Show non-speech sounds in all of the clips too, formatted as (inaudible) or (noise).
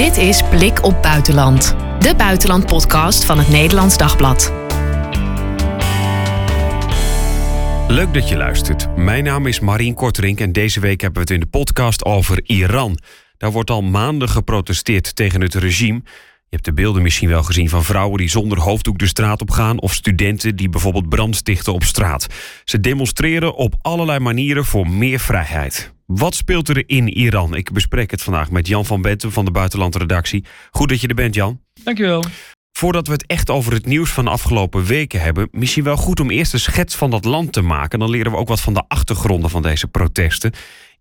Dit is Blik op Buitenland, de buitenlandpodcast van het Nederlands Dagblad. Leuk dat je luistert. Mijn naam is Marien Korterink en deze week hebben we het in de podcast over Iran. Daar wordt al maanden geprotesteerd tegen het regime. Je hebt de beelden misschien wel gezien van vrouwen die zonder hoofddoek de straat op gaan of studenten die bijvoorbeeld brand stichten op straat. Ze demonstreren op allerlei manieren voor meer vrijheid. Wat speelt er in Iran? Ik bespreek het vandaag met Jan van Bentem van de Buitenlandredactie. Goed dat je er bent, Jan. Dankjewel. Voordat we het echt over het nieuws van de afgelopen weken hebben, misschien wel goed om eerst een schets van dat land te maken. Dan leren we ook wat van de achtergronden van deze protesten.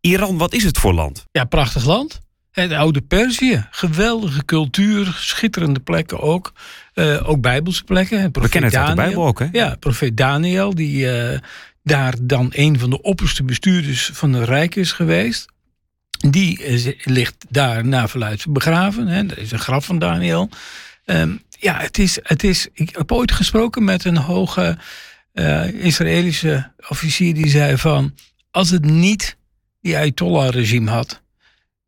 Iran, wat is het voor land? Ja, prachtig land. Het oude Perzië. Geweldige cultuur, schitterende plekken ook. Uh, ook bijbelse plekken. We kennen het uit de Bijbel ook, hè? Ja, profeet Daniel, die uh, daar dan een van de opperste bestuurders van het Rijk is geweest. Die ligt daar na verluid begraven. Hè. Dat is een graf van Daniel. Um, ja, het is, het is. Ik heb ooit gesproken met een hoge uh, Israëlische officier die zei van. Als het niet die Ayatollah-regime had,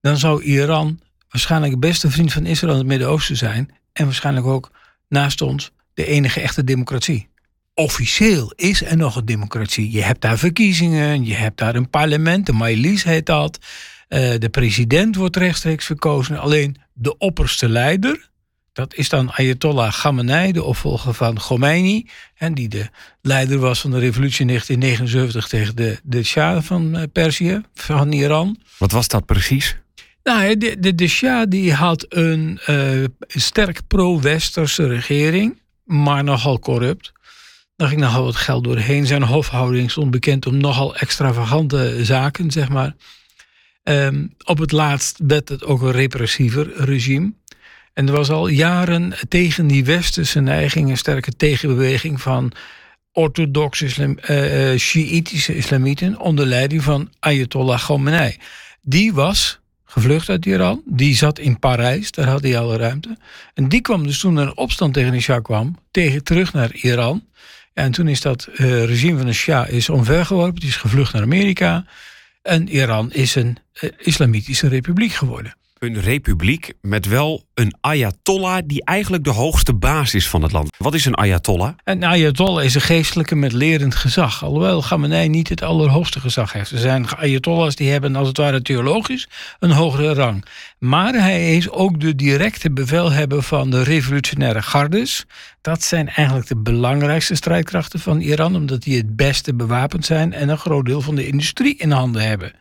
dan zou Iran waarschijnlijk de beste vriend van Israël in het Midden-Oosten zijn. En waarschijnlijk ook naast ons de enige echte democratie. Officieel is er nog een democratie. Je hebt daar verkiezingen, je hebt daar een parlement, de Majlis heet dat. Uh, de president wordt rechtstreeks verkozen. Alleen de opperste leider, dat is dan Ayatollah Khamenei, de opvolger van Khomeini. En die de leider was van de revolutie in 1979 tegen de, de Shah van eh, Perzië, van Iran. Wat was dat precies? Nou, de, de, de Shah die had een uh, sterk pro-westerse regering, maar nogal corrupt. Daar ging nogal wat geld doorheen. Zijn hofhouding stond bekend om nogal extravagante zaken, zeg maar. Um, op het laatst werd het ook een repressiever regime. En er was al jaren tegen die westerse neiging een sterke tegenbeweging van orthodoxe islam, uh, Shiïtische islamieten onder leiding van Ayatollah Khomeini. Die was gevlucht uit Iran, die zat in Parijs, daar had hij alle ruimte. En die kwam dus toen er een opstand tegen de Shah kwam, tegen, terug naar Iran. En toen is dat uh, regime van de Shah is omvergeworpen, die is gevlucht naar Amerika. En Iran is een uh, islamitische republiek geworden een republiek met wel een ayatollah die eigenlijk de hoogste baas is van het land. Wat is een ayatollah? Een ayatollah is een geestelijke met lerend gezag. Alhoewel Khamenei niet het allerhoogste gezag heeft. Er zijn ayatollahs die hebben als het ware theologisch een hogere rang. Maar hij is ook de directe bevelhebber van de revolutionaire gardes. Dat zijn eigenlijk de belangrijkste strijdkrachten van Iran, omdat die het beste bewapend zijn en een groot deel van de industrie in handen hebben.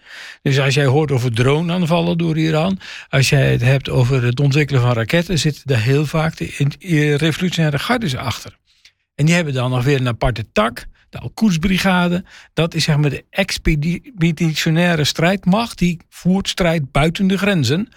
Dus als jij hoort over droneaanvallen door Iran, als jij het hebt over het ontwikkelen van raketten, zitten daar heel vaak de revolutionaire gardes achter. En die hebben dan nog weer een aparte tak, de Al-Quds-brigade. Dat is zeg maar de expeditionaire strijdmacht die voert strijd buiten de grenzen.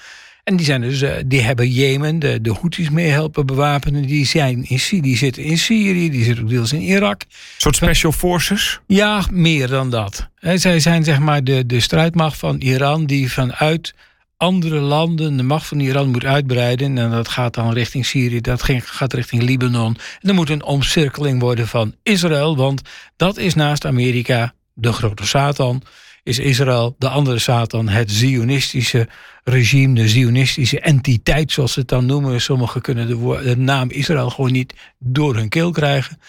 En die, zijn dus, uh, die hebben Jemen, de, de Houthis mee helpen bewapenen. Die, zijn in, die zitten in Syrië, die zitten ook deels in Irak. Een soort special forces? Ja, meer dan dat. He, zij zijn zeg maar de, de strijdmacht van Iran die vanuit andere landen de macht van Iran moet uitbreiden. En dat gaat dan richting Syrië, dat gaat richting Libanon. En er moet een omcirkeling worden van Israël, want dat is naast Amerika de grote Satan. Is Israël de andere Satan, het Zionistische regime, de Zionistische entiteit, zoals ze het dan noemen. Sommigen kunnen de, naam Israël gewoon niet door hun keel krijgen.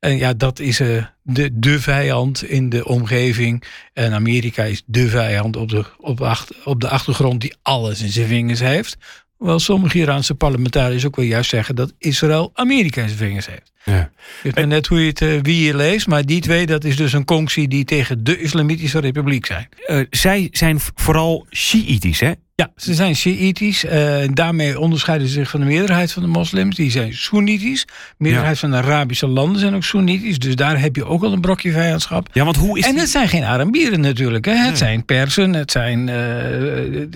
En ja, dat is uh, de, vijand in de omgeving. En Amerika is de vijand op de, op, op de achtergrond die alles in zijn vingers heeft. Hoewel sommige Iraanse parlementariërs ook wel juist zeggen dat Israël Amerika in zijn vingers heeft. Ja. Ik weet net hoe je het, uh, wie je leest, maar die twee, dat is dus een conctie die tegen de Islamitische Republiek zijn. Uh, zij zijn vooral Shiïtisch, hè? Ja, ze zijn Shiïtisch. Uh, daarmee onderscheiden ze zich van de meerderheid van de moslims. Die zijn Soenitisch. De meerderheid van de Arabische landen zijn ook Soenitisch. Dus daar heb je ook al een brokje vijandschap. Ja, want hoe is en het zijn geen Arabieren natuurlijk. Hè. Het zijn Persen. Het zijn, uh,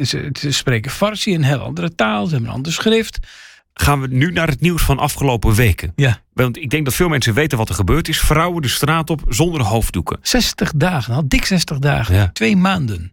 ze, ze, spreken Farsi, een heel andere taal. Ze hebben een ander schrift. Gaan we nu naar het nieuws van afgelopen weken. Ja. Want ik denk dat veel mensen weten wat er gebeurd is. Vrouwen de straat op zonder hoofddoeken. 60 dagen, al dik 60 dagen. Ja. Twee maanden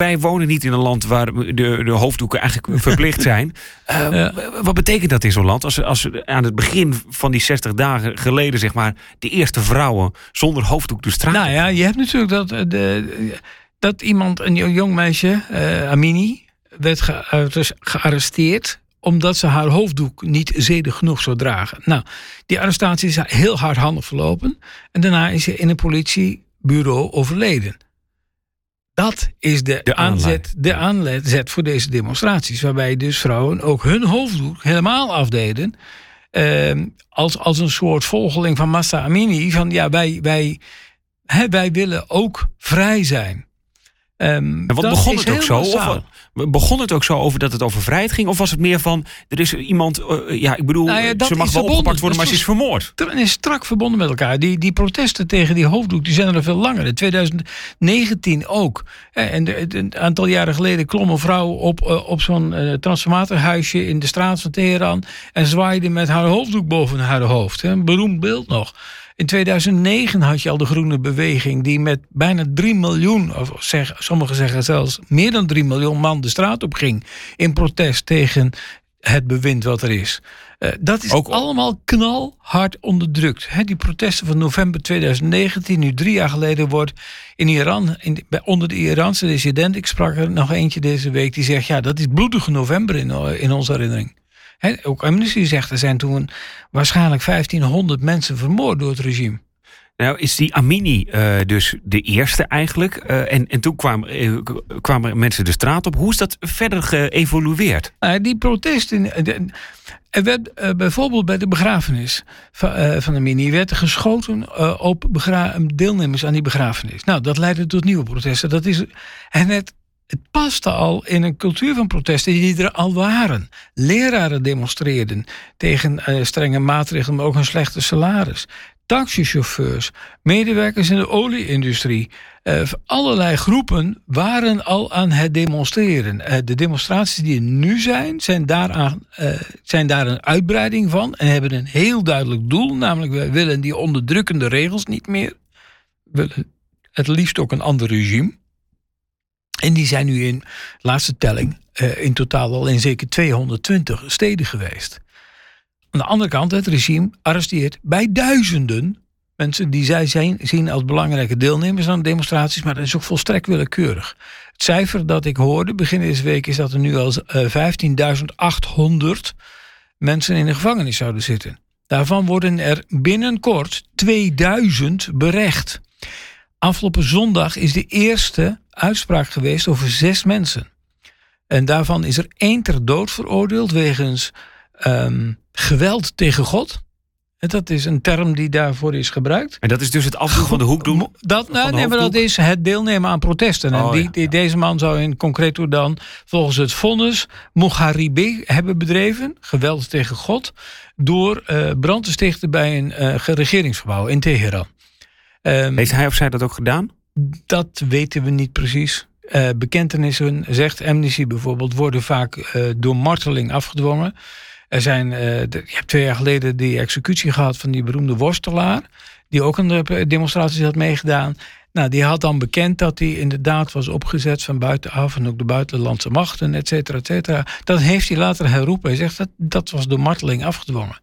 wij wonen niet in een land waar de, de hoofddoeken eigenlijk (laughs) verplicht zijn. Uh, Wat betekent dat in zo'n land? Als, als aan het begin van die 60 dagen geleden, zeg maar, de eerste vrouwen zonder hoofddoek de straat. Nou ja, je hebt natuurlijk dat, eh, de, dat iemand, een jong meisje, uh, Amini, werd ge, dus gearresteerd omdat ze haar hoofddoek niet zedig genoeg zou dragen. Nou, die arrestatie is heel hardhandig verlopen. En daarna is ze in een politiebureau overleden. Dat is de, De aanzet, de aanzet voor deze demonstraties. Waarbij dus vrouwen ook hun hoofddoek helemaal afdeden. Ehm, als, als een soort volgeling van Massa Amini. Van ja, wij, wij, hè, wij willen ook vrij zijn. Ehm, En wat dat begon het ook zo? Of, begon het ook zo over dat het over vrijheid ging? Of was het meer van, er is iemand, eh, ja, ik bedoel, Nou ja, dat ze mag wel opgepakt worden, maar Dat ze is vermoord. Het is strak verbonden met elkaar. Die, die protesten tegen die hoofddoek die zijn er veel langer. In 2019 ook. Eh, En een aantal jaren geleden klom een vrouw op, eh, op zo'n eh, transformatorhuisje in de straat van Teheran. En zwaaide met haar hoofddoek boven haar hoofd. Een beroemd beeld nog. In 2009 had je al de groene beweging die met bijna 3 miljoen, of zeg, sommigen zeggen zelfs meer dan 3 miljoen man de straat op ging. In protest tegen het bewind wat er is. Eh, dat is Ook- allemaal knalhard onderdrukt. Die protesten van november 2019, nu drie jaar geleden, wordt in Iran, in, onder de Iraanse dissident, ik sprak er nog eentje deze week, die zegt: ja, dat is bloedige november in, eh, in onze herinnering. Ook Amnesty zegt, er zijn toen waarschijnlijk 1500 mensen vermoord door het regime. Nou, is die Amini eh, dus de eerste eigenlijk? Eh, en, en toen kwamen, eh, kwamen mensen de straat op. Hoe is dat verder geëvolueerd? Nou, die protesten. de- Er werd bijvoorbeeld bij de begrafenis van, van de mini werd er geschoten op deelnemers aan die begrafenis. Nou, dat leidde tot nieuwe protesten. Dat is, en het, het paste al in een cultuur van protesten die er al waren. Leraren demonstreerden tegen eh, strenge maatregelen, maar ook een slechte salaris. Taxichauffeurs, medewerkers in de olieindustrie. eh, allerlei groepen waren al aan het demonstreren. Eh, de demonstraties die er nu zijn, zijn, daaraan, zijn daar een uitbreiding van. En hebben een heel duidelijk doel. Namelijk, wij willen die onderdrukkende regels niet meer. We willen het liefst ook een ander regime. En die zijn nu in laatste telling eh, in totaal al in zeker 220 steden geweest. Aan de andere kant, het regime arresteert bij duizenden mensen die zij zijn, zien als belangrijke deelnemers aan de demonstraties, maar dat is ook volstrekt willekeurig. Het cijfer dat ik hoorde begin deze week is dat er nu al eh, 15.800 mensen in de gevangenis zouden zitten. Daarvan worden er binnenkort 2000 berecht. Afgelopen zondag is de eerste uitspraak geweest over zes mensen. En daarvan is er één ter dood veroordeeld wegens ehm, geweld tegen God. En Dat is een term die daarvoor is gebruikt. En dat is dus het afdoen van de hoekdoek. Dat, nou, nee, maar dat is het deelnemen aan protesten. En Oh, die, ja, die- ja. Deze man zou in concreto dan volgens het vonnis Mogharibi hebben bedreven. Geweld tegen God. Door eh, brand te stichten bij een eh, regeringsgebouw in Teheran. Ehm, Heeft hij of zij dat ook gedaan? dat weten we niet precies. Eh, bekentenissen, zegt Amnesty bijvoorbeeld, worden vaak eh, door marteling afgedwongen. Er zijn, eh, de- je hebt twee jaar geleden die executie gehad van die beroemde worstelaar. Die ook aan de demonstraties had meegedaan. Nou, die had dan bekend dat hij inderdaad was opgezet van buitenaf. En ook de buitenlandse machten, et cetera, et cetera. Dat heeft hij later herroepen. Hij zegt dat dat was door marteling afgedwongen.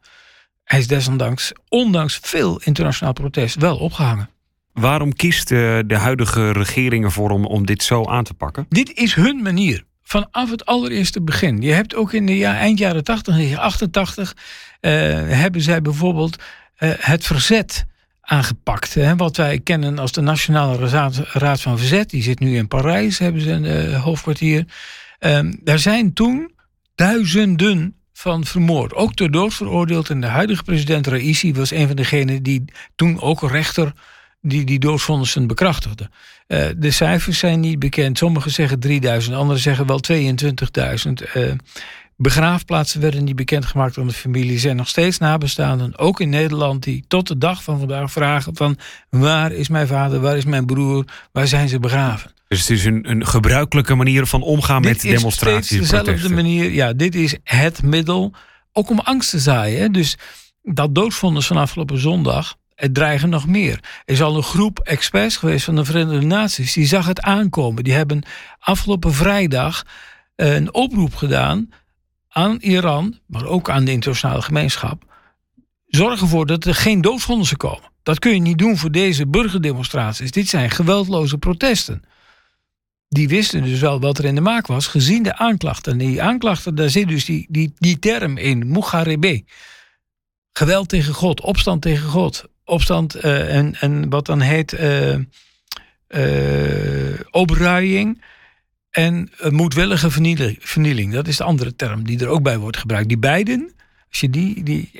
Hij is desondanks, ondanks veel internationaal protest, wel opgehangen. Waarom kiest eh, de huidige regering ervoor om, om dit zo aan te pakken? Dit is hun manier. Vanaf het allereerste begin. Je hebt ook in de ja, eind jaren 80, 1988, eh, hebben zij bijvoorbeeld eh, het verzet aangepakt. Hè, wat wij kennen als de Nationale Raad, Raad van Verzet. Die zit nu in Parijs, hebben ze een eh, hoofdkwartier. Ehm, daar zijn toen duizenden van vermoord. Ook ter dood veroordeeld. En de huidige president Raisi was een van degenen die toen ook rechter die die bekrachtigde. Eh, de cijfers zijn niet bekend. Sommigen zeggen 3000, anderen zeggen wel 22.000. Eh, begraafplaatsen werden niet bekendgemaakt aan de familie. Er zijn nog steeds nabestaanden, ook in Nederland, die tot de dag van vandaag vragen van waar is mijn vader, waar is mijn broer, waar zijn ze begraven? Dus het is een, een gebruikelijke manier van omgaan met is demonstraties steeds dezelfde protesten. manier. Ja, dit is het middel, ook om angst te zaaien. Hè? Dus dat doodvonnis van afgelopen zondag, het dreigen nog meer. Er is al een groep experts geweest van de Verenigde Naties, die zag het aankomen. Die hebben afgelopen vrijdag eh, een oproep gedaan aan Iran, maar ook aan de internationale gemeenschap. Zorg ervoor dat er geen doodvonnissen komen. Dat kun je niet doen voor deze burgerdemonstraties. Dit zijn geweldloze protesten. Die wisten dus wel wat er in de maak was, gezien de aanklachten. En die aanklachten, daar zit dus die, die, die term in, mugarebe. Geweld tegen God, opstand tegen God. Opstand uh, en, en wat dan heet uh, uh, opruiing en moedwillige vernieling, vernieling. Dat is de andere term die er ook bij wordt gebruikt. Die beiden, als je die, die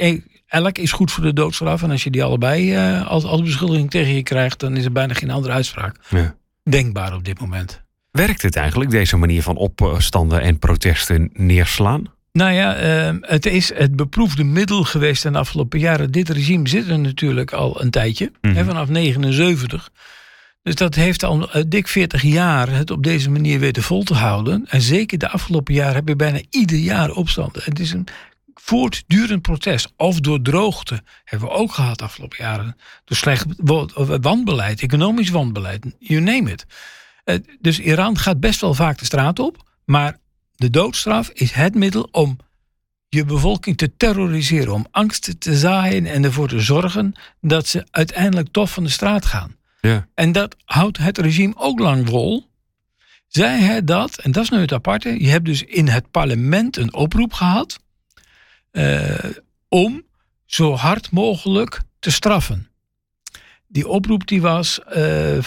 elk is goed voor de doodstraf. En als je die allebei als, als beschuldiging tegen je krijgt, dan is er bijna geen andere uitspraak ja. denkbaar op dit moment. Werkt het eigenlijk, deze manier van opstanden en protesten neerslaan? Nou ja, uh, het is het beproefde middel geweest in de afgelopen jaren. Dit regime zit er natuurlijk al een tijdje, mm -hmm. hè, vanaf 79. Dus dat heeft al uh, dik 40 jaar het op deze manier weten vol te houden. En zeker de afgelopen jaren heb je bijna ieder jaar opstanden. Het is een voortdurend protest. Of door droogte hebben we ook gehad de afgelopen jaren. Door slecht wanbeleid, economisch wanbeleid, you name it. Uh, dus Iran gaat best wel vaak de straat op. Maar de doodstraf is het middel om je bevolking te terroriseren. Om angst te zaaien en ervoor te zorgen dat ze uiteindelijk toch van de straat gaan. Ja. En dat houdt het regime ook lang vol. Zij hij dat, en dat is nu het aparte, je hebt dus in het parlement een oproep gehad uh, om zo hard mogelijk te straffen. Die oproep die was uh,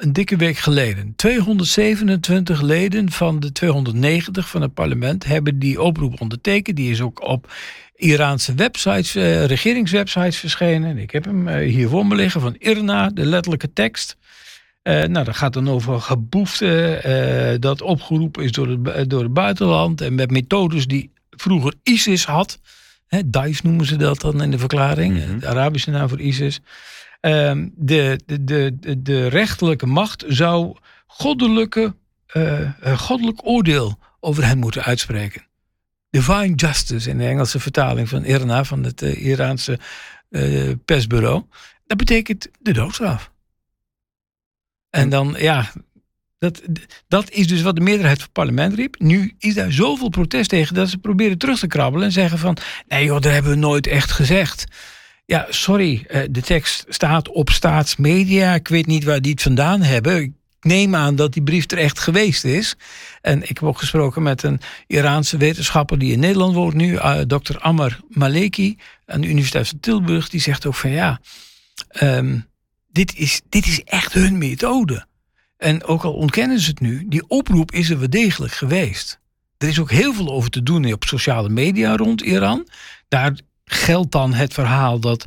een dikke week geleden. 227 leden van de 290 van het parlement hebben die oproep ondertekend. Die is ook op Iraanse websites, uh, regeringswebsites verschenen. Ik heb hem hier voor me liggen van IRNA, de letterlijke tekst. Uh, nou, dat gaat dan over geboefte, uh, dat opgeroepen is door het, door het buitenland en met methodes die vroeger ISIS had. Hè, Daesh noemen ze dat dan in de verklaring, mm -hmm. de Arabische naam voor ISIS. Um, de, de, de, de rechterlijke macht zou goddelijke, uh, goddelijk oordeel over hen moeten uitspreken. Divine justice in de Engelse vertaling van IRNA, van het uh, Iraanse persbureau. Dat betekent de doodstraf. En dan, ja, dat, dat is dus wat de meerderheid van het parlement riep. Nu is daar zoveel protest tegen dat ze proberen terug te krabbelen en zeggen van... nee joh, dat hebben we nooit echt gezegd. Ja, sorry, eh, de tekst staat op staatsmedia. Ik weet niet waar die het vandaan hebben. Ik neem aan dat die brief er echt geweest is. En ik heb ook gesproken met een Iraanse wetenschapper die in Nederland woont nu, uh, Dr. Ammar Maleki aan de Universiteit van Tilburg. Die zegt ook van ja, um, dit, is, dit is echt hun methode. En ook al ontkennen ze het nu, die oproep is er wel degelijk geweest. Er is ook heel veel over te doen op sociale media rond Iran. Daar geldt dan het verhaal dat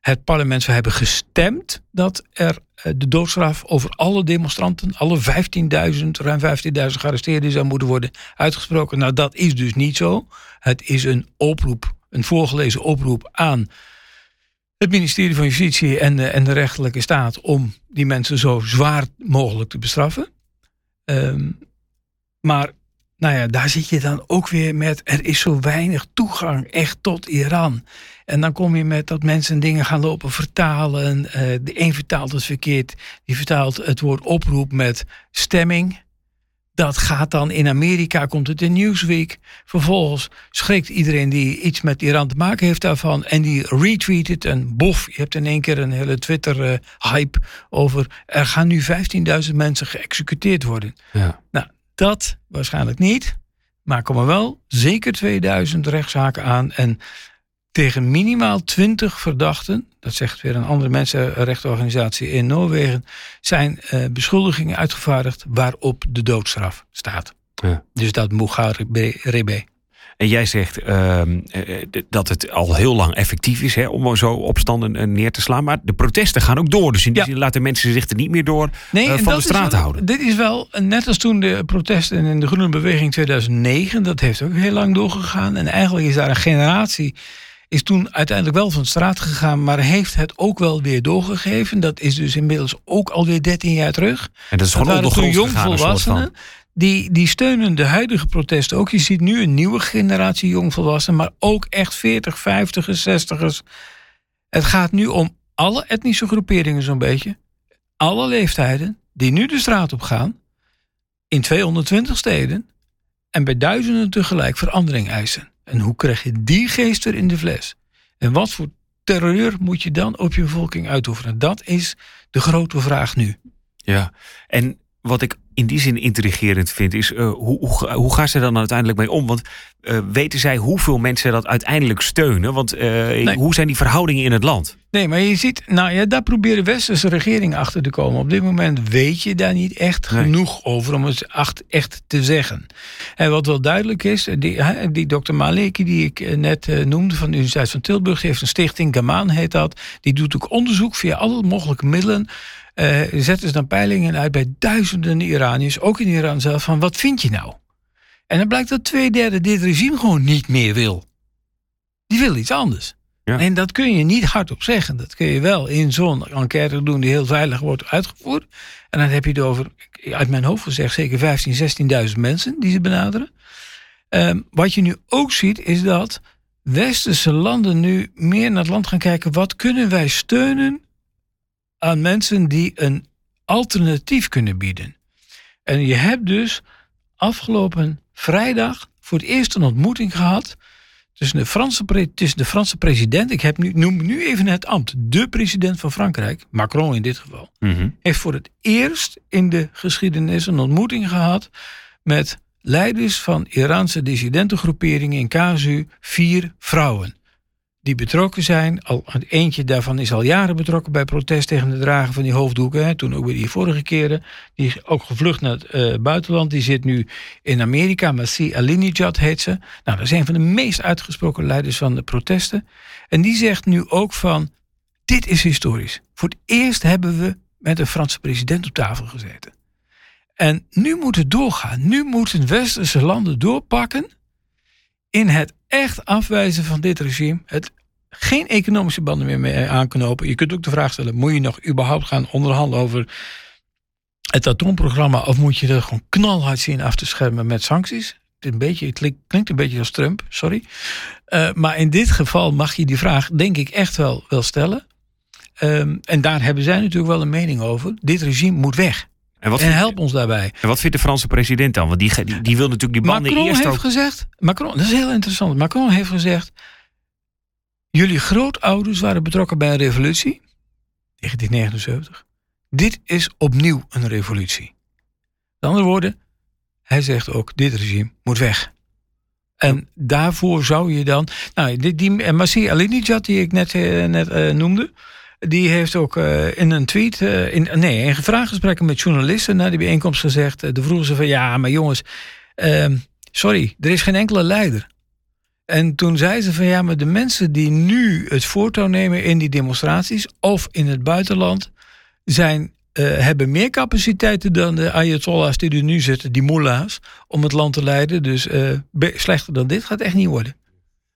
het parlement zou hebben gestemd dat er eh, de doodstraf over alle demonstranten, alle 15.000, ruim 15.000 gearresteerden zou moeten worden uitgesproken. Nou, dat is dus niet zo. Het is een oproep, een voorgelezen oproep aan het ministerie van Justitie en de, en de rechterlijke staat om die mensen zo zwaar mogelijk te bestraffen. Um, maar nou ja, daar zit je dan ook weer met, er is zo weinig toegang echt tot Iran. En dan kom je met dat mensen dingen gaan lopen vertalen. Uh, de een vertaalt het verkeerd, die vertaalt het woord oproep met stemming. Dat gaat dan in Amerika, komt het in Newsweek. Vervolgens schrikt iedereen die iets met Iran te maken heeft daarvan. En die retweet het en bof, je hebt in één keer een hele Twitter-hype over... er gaan nu 15.000 mensen geëxecuteerd worden. Ja. Nou, dat waarschijnlijk niet. Maar komen wel zeker 2000 rechtszaken aan. En tegen minimaal 20 verdachten, dat zegt weer een andere mensenrechtenorganisatie in Noorwegen, zijn uh, beschuldigingen uitgevaardigd waarop de doodstraf staat. Ja. Dus dat Mugarebe. En jij zegt uh, dat het al heel lang effectief is hè, om zo opstanden eh, neer te slaan. Maar de protesten gaan ook door. Dus in die ja. zin laten mensen zich er niet meer door nee, uh, van de straat wel, houden. Dit is wel, net als toen de protesten in de Groene Beweging 2009. Dat heeft ook heel lang doorgegaan. En eigenlijk is daar een generatie is toen uiteindelijk wel van de straat gegaan, maar heeft het ook wel weer doorgegeven. Dat is dus inmiddels ook alweer 13 jaar terug. En dat is gewoon dat waren jong volwassenen. Die, die steunen de huidige protesten ook. Je ziet nu een nieuwe generatie jongvolwassenen, maar ook echt 40, 50ers, 60ers. Het gaat nu om alle etnische groeperingen zo'n beetje. Alle leeftijden die nu de straat op gaan. In 220 steden. En bij duizenden tegelijk verandering eisen. En hoe krijg je die geest er in de fles? En wat voor terreur moet je dan op je bevolking uitoefenen? Dat is de grote vraag nu. Ja, en wat ik in die zin intrigerend vind, is uh, hoe, hoe, hoe, gaan ze dan uiteindelijk mee om? Want uh, weten zij hoeveel mensen dat uiteindelijk steunen? Want uh, nee. hoe zijn die verhoudingen in het land? Nee, maar je ziet, nou ja, daar proberen westerse regeringen achter te komen. Op dit moment weet je daar niet echt nee. genoeg over om het echt te zeggen. En wat wel duidelijk is, die, die dokter Maleki die ik net noemde van de Universiteit van Tilburg, die heeft een stichting, Gamaan heet dat. Die doet ook onderzoek via alle mogelijke middelen uh, zetten ze dan peilingen uit bij duizenden Iraniërs, ook in Iran zelf, van wat vind je nou? En dan blijkt dat twee derde dit regime gewoon niet meer wil. Die wil iets anders. Ja. En dat kun je niet hardop zeggen. Dat kun je wel in zo'n enquête doen die heel veilig wordt uitgevoerd. En dan heb je het over, uit mijn hoofd gezegd, zeker 15, 16.000 mensen die ze benaderen. Um, wat je nu ook ziet is dat westerse landen nu meer naar het land gaan kijken. Wat kunnen wij steunen aan mensen die een alternatief kunnen bieden. En je hebt dus afgelopen vrijdag voor het eerst een ontmoeting gehad tussen de Franse, tussen de Franse president, ik heb nu, noem nu even het ambt, de president van Frankrijk, Macron in dit geval, mm heeft voor het eerst in de geschiedenis een ontmoeting gehad met leiders van Iraanse dissidentengroeperingen in KZU, vier vrouwen die betrokken zijn. Al, eentje daarvan is al jaren betrokken bij protest tegen het dragen van die hoofddoeken. Hè, toen ook bij die vorige keren. Die is ook gevlucht naar het uh, buitenland. Die zit nu in Amerika. Masih Alinejad heet ze. Nou, dat is een van de meest uitgesproken leiders van de protesten. En die zegt nu ook van, dit is historisch. Voor het eerst hebben we met een Franse president op tafel gezeten. En nu moet het doorgaan. Nu moeten westerse landen doorpakken in het echt afwijzen van dit regime, het geen economische banden meer mee aanknopen. Je kunt ook de vraag stellen: moet je nog überhaupt gaan onderhandelen over het atoomprogramma of moet je er gewoon knalhard zien af te schermen met sancties? Een beetje, het klinkt een beetje als Trump, sorry. Uh, maar in dit geval mag je die vraag, denk ik, echt wel, wel stellen. Um, en daar hebben zij natuurlijk wel een mening over. Dit regime moet weg. En, wat en help ons daarbij. En wat vindt de Franse president dan? Want die, die, die wil natuurlijk die banden Macron eerst heeft gezegd, Macron, dat is heel interessant. Macron heeft gezegd, jullie grootouders waren betrokken bij een revolutie, 1979. Dit is opnieuw een revolutie. Met andere woorden, hij zegt ook, dit regime moet weg. En daarvoor zou je dan... Nou, die, die Masih Alinejad, die ik net, uh, net uh, noemde die heeft ook uh, in een tweet, uh, in, nee, in vraaggesprekken met journalisten na die bijeenkomst gezegd. Uh, de vroegen ze van ja, maar jongens, ehm, sorry, er is geen enkele leider. En toen zei ze van ja, maar de mensen die nu het voortouw nemen in die demonstraties of in het buitenland, zijn, hebben meer capaciteiten dan de Ayatollahs die er nu zitten, die mullahs, om het land te leiden. Dus slechter dan dit gaat echt niet worden.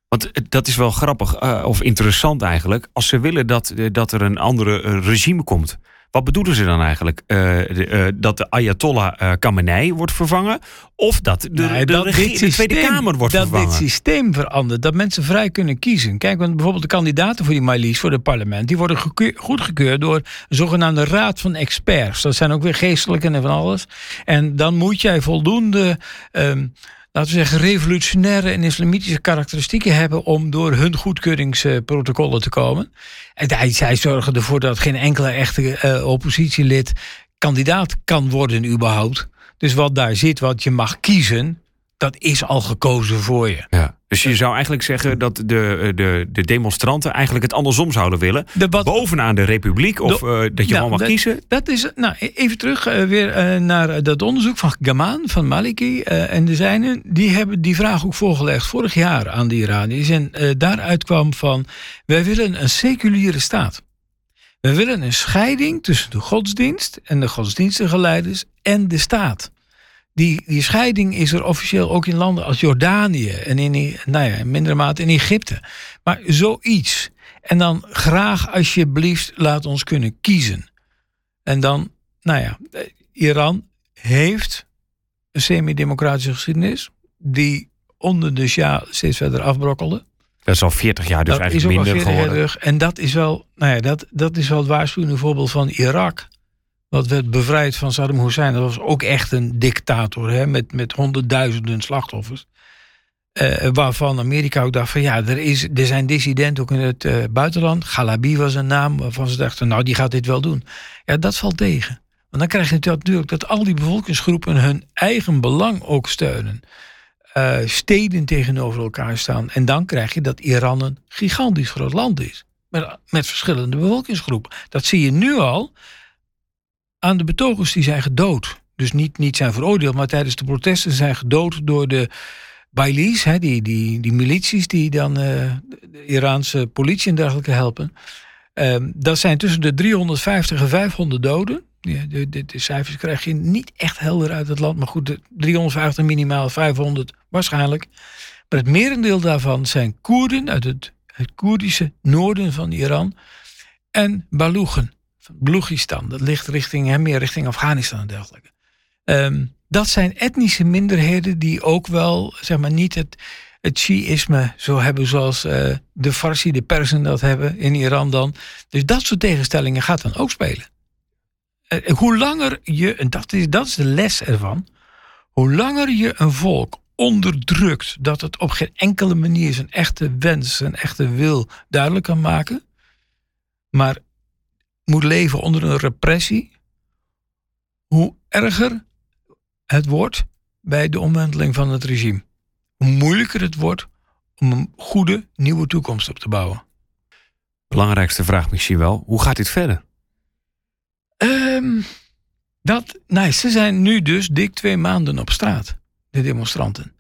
Want dat is wel grappig uh, of interessant eigenlijk. Als ze willen dat, uh, dat er een andere uh, regime komt. Wat bedoelen ze dan eigenlijk? De, dat de Ayatollah Khamenei wordt vervangen? Of dat de, nee, de, dat de, systeem, de, Tweede Kamer wordt dat vervangen? Dat dit systeem verandert. Dat mensen vrij kunnen kiezen. Kijk, want bijvoorbeeld de kandidaten voor die Mali's, voor het parlement... die worden goedgekeurd door een zogenaamde raad van experts. Dat zijn ook weer geestelijken en van alles. En dan moet jij voldoende... Um, laten we zeggen, revolutionaire en islamitische karakteristieken hebben om door hun goedkeuringsprotocollen te komen. En zij zorgen ervoor dat geen enkele echte uh, oppositielid kandidaat kan worden überhaupt. Dus wat daar zit, wat je mag kiezen, dat is al gekozen voor je. Ja. Dus je zou eigenlijk zeggen dat de, de, de demonstranten eigenlijk het andersom zouden willen. Bovenaan de republiek of uh, dat je nou, mag kiezen. Dat is, nou, e-, even terug uh, weer uh, naar dat onderzoek van Gamaan, van Maliki en de zijnen. Die hebben die vraag ook voorgelegd vorig jaar aan de Iraniërs. En daaruit kwam van, wij willen een seculiere staat. We willen een scheiding tussen de godsdienst en de godsdienstige leiders en de staat. Die, die scheiding is er officieel ook in landen als Jordanië en in, nou ja, in mindere mate in Egypte. Maar zoiets. En dan graag alsjeblieft laat ons kunnen kiezen. En dan, nou ja, Iran heeft een semi-democratische geschiedenis die onder de Shah steeds verder afbrokkelde. Dat is al 40 jaar dus dat eigenlijk minder geworden. En dat is wel, nou ja, dat, dat is wel het waarschuwende voorbeeld van Irak wat werd bevrijd van Saddam Hussein. Dat was ook echt een dictator hè, met, met honderdduizenden slachtoffers. Uh, waarvan Amerika ook dacht van ja, er, is, er zijn dissidenten ook in het uh, buitenland. Galabi was een naam waarvan ze dachten, nou die gaat dit wel doen. Ja, dat valt tegen. Want dan krijg je natuurlijk dat al die bevolkingsgroepen hun eigen belang ook steunen. Uh, steden tegenover elkaar staan. En dan krijg je dat Iran een gigantisch groot land is. Met, met verschillende bevolkingsgroepen. Dat zie je nu al aan de betogers die zijn gedood. Dus niet, niet zijn veroordeeld, maar tijdens de protesten zijn gedood door de Bailis, hè, die, die, die milities die dan uh, de Iraanse politie en dergelijke helpen. Um, dat zijn tussen de 350 en 500 doden. Ja, de, cijfers krijg je niet echt helder uit het land. Maar goed, de 350 minimaal, 500 waarschijnlijk. Maar het merendeel daarvan zijn Koerden uit het, het Koerdische noorden van Iran. En Baluchen, van Balochistan. Dat ligt richting, meer richting Afghanistan en dergelijke. Um, dat zijn etnische minderheden die ook wel, zeg maar, niet het, het Shiïsme zo hebben zoals uh, de Farsi, de Persen dat hebben in Iran dan. Dus dat soort tegenstellingen gaat dan ook spelen. Uh, hoe langer je, en dat is, dat is de les ervan, hoe langer je een volk onderdrukt dat het op geen enkele manier zijn echte wens, zijn echte wil duidelijk kan maken, maar moet leven onder een repressie, hoe erger het wordt bij de omwenteling van het regime. Hoe moeilijker het wordt om een goede nieuwe toekomst op te bouwen. Belangrijkste vraag misschien wel, hoe gaat dit verder? Um, dat, nou, ze zijn nu dus dik twee maanden op straat, de demonstranten.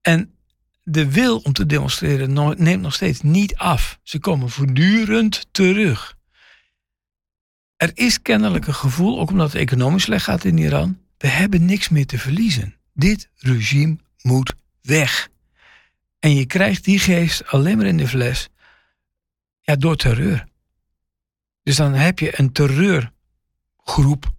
En de wil om te demonstreren neemt nog steeds niet af. Ze komen voortdurend terug. Er is kennelijk een gevoel, ook omdat het economisch slecht gaat in Iran, we hebben niks meer te verliezen. Dit regime moet weg. En je krijgt die geest alleen maar in de fles ja, door terreur. Dus dan heb je een terreurgroep,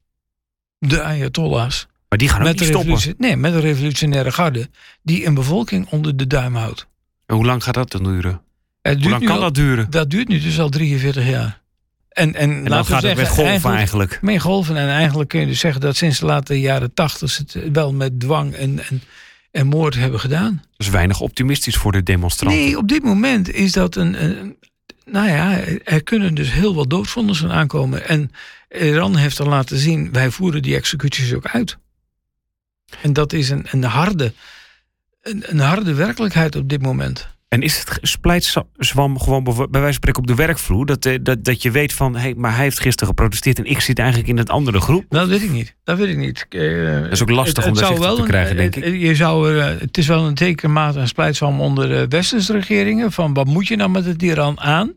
de Ayatollahs. Maar die gaan ook met niet stoppen? Nee, met een revolutionaire garde die een bevolking onder de duim houdt. En hoe lang gaat dat dan duren? hoe lang kan dat duren? Dat duurt nu dus al 43 jaar. En, en, en dan gaat het met golven eigenlijk. Met golven. En eigenlijk kun je dus zeggen dat sinds de late jaren tachtig het wel met dwang en, en, en moord hebben gedaan. Dus weinig optimistisch voor de demonstranten. Nee, op dit moment is dat een, een nou ja, er kunnen dus heel wat doodvonnissen aankomen. En Iran heeft al laten zien, wij voeren die executies ook uit. En dat is een, een, harde, een, een harde werkelijkheid op dit moment. En is het splijtswam gewoon bij wijze van spreken op de werkvloer? Dat, eh, dat, dat je weet van, hey, maar hij heeft gisteren geprotesteerd en ik zit eigenlijk in het andere groep? Dat weet ik niet. Dat weet ik niet. Uh, dat is ook lastig om dat te krijgen, denk ik. Je zou, uh, het is wel een tekenmaat en splijtswam onder de westerse regeringen. Van wat moet je nou met het Iran aan?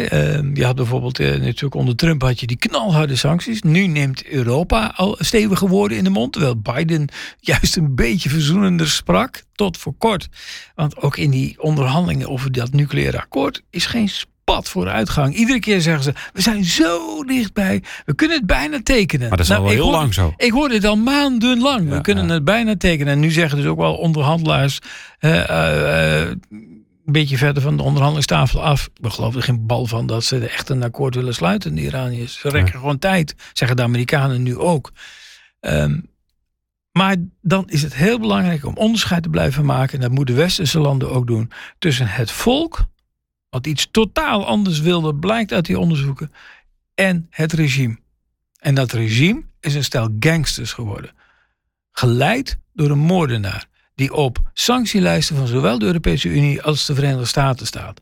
Ehm, je had bijvoorbeeld uh, natuurlijk onder Trump had je die knalharde sancties. Nu neemt Europa al stevige woorden in de mond. Terwijl Biden (laughs) juist een beetje verzoenender sprak. Tot voor kort. Want ook in die onderhandelingen over dat nucleaire akkoord is geen spat voor uitgang. Iedere keer zeggen ze: we zijn zo dichtbij. We kunnen het bijna tekenen. Maar dat is al nou, heel lang zo. Ik hoor dit al maandenlang. we kunnen het bijna tekenen. En nu zeggen dus ook wel onderhandelaars. Uh, een beetje verder van de onderhandelingstafel af. We geloven er geen bal van dat ze echt een akkoord willen sluiten, de Iraniërs. Ze rekken gewoon tijd, zeggen de Amerikanen nu ook. Ehm, maar dan is het heel belangrijk om onderscheid te blijven maken, en dat moeten westerse landen ook doen, tussen het volk, wat iets totaal anders wilde, blijkt uit die onderzoeken, en het regime. En dat regime is een stel gangsters geworden. Geleid door een moordenaar die op sanctielijsten van zowel de Europese Unie als de Verenigde Staten staat.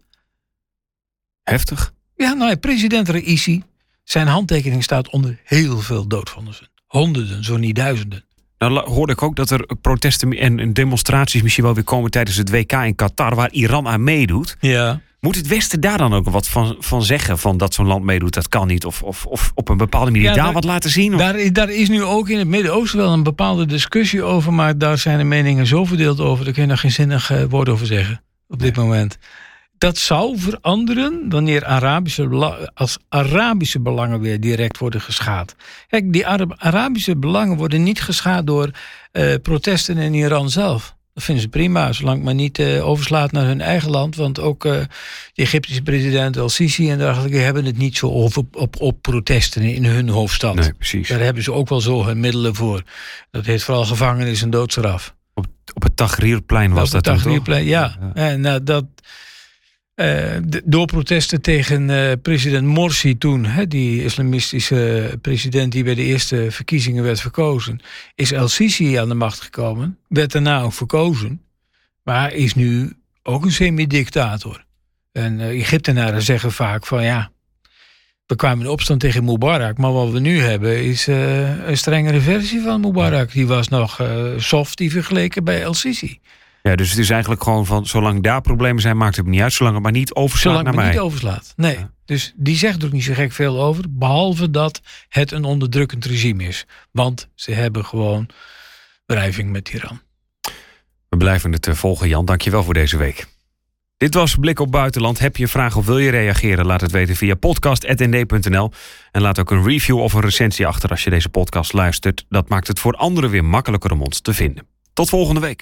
Heftig. Ja, nou, president Raisi, zijn handtekening staat onder heel veel doodvonnissen. Honderden, zo niet duizenden. Nou hoorde ik ook dat er protesten en demonstraties misschien wel weer komen tijdens het WK in Qatar, waar Iran aan meedoet. Ja. Moet het Westen daar dan ook wat van, van zeggen? Van dat zo'n land meedoet, dat kan niet. Of, of, of op een bepaalde manier daar, wat laten zien? Daar, daar is nu ook in het Midden-Oosten wel een bepaalde discussie over. Maar daar zijn de meningen zo verdeeld over. Daar kun je nog geen zinnig uh, woord over zeggen op dit moment. Dat zou veranderen wanneer Arabische, als Arabische belangen weer direct worden geschaad. Kijk, die Arabische belangen worden niet geschaad door uh, protesten in Iran zelf. Dat vinden ze prima, zolang het maar niet uh, overslaat naar hun eigen land. Want ook uh, de Egyptische president El-Sisi en dergelijke hebben het niet zo over op, op protesten in hun hoofdstad. Nee, precies. Daar hebben ze ook wel zo hun middelen voor. Dat heet vooral gevangenis en doodstraf. Op, op het Tahrirplein was op dat het Tahrirplein, ja. ja. En uh, dat... Uh, door protesten tegen uh, president Morsi toen, hè, die islamistische president die bij de eerste verkiezingen werd verkozen, is El Sisi aan de macht gekomen. Werd daarna ook verkozen, maar is nu ook een semi-dictator. En uh, Egyptenaren zeggen vaak van ja, we kwamen in opstand tegen Mubarak, maar wat we nu hebben is een strengere versie van Mubarak. Die was nog soft die vergeleken bij El Sisi. Ja, dus het is eigenlijk gewoon van, zolang daar problemen zijn, maakt het niet uit. Zolang het maar niet overslaat zolang naar mij. niet overslaat, nee. Dus die zegt er ook niet zo gek veel over. Behalve dat het een onderdrukkend regime is. Want ze hebben gewoon wrijving met Iran. We blijven het eh, volgen, Jan. Dankjewel voor deze week. Dit was Blik op Buitenland. Heb je een vraag of wil je reageren? Laat het weten via podcast.nd.nl. En laat ook een review of een recensie achter als je deze podcast luistert. Dat maakt het voor anderen weer makkelijker om ons te vinden. Tot volgende week.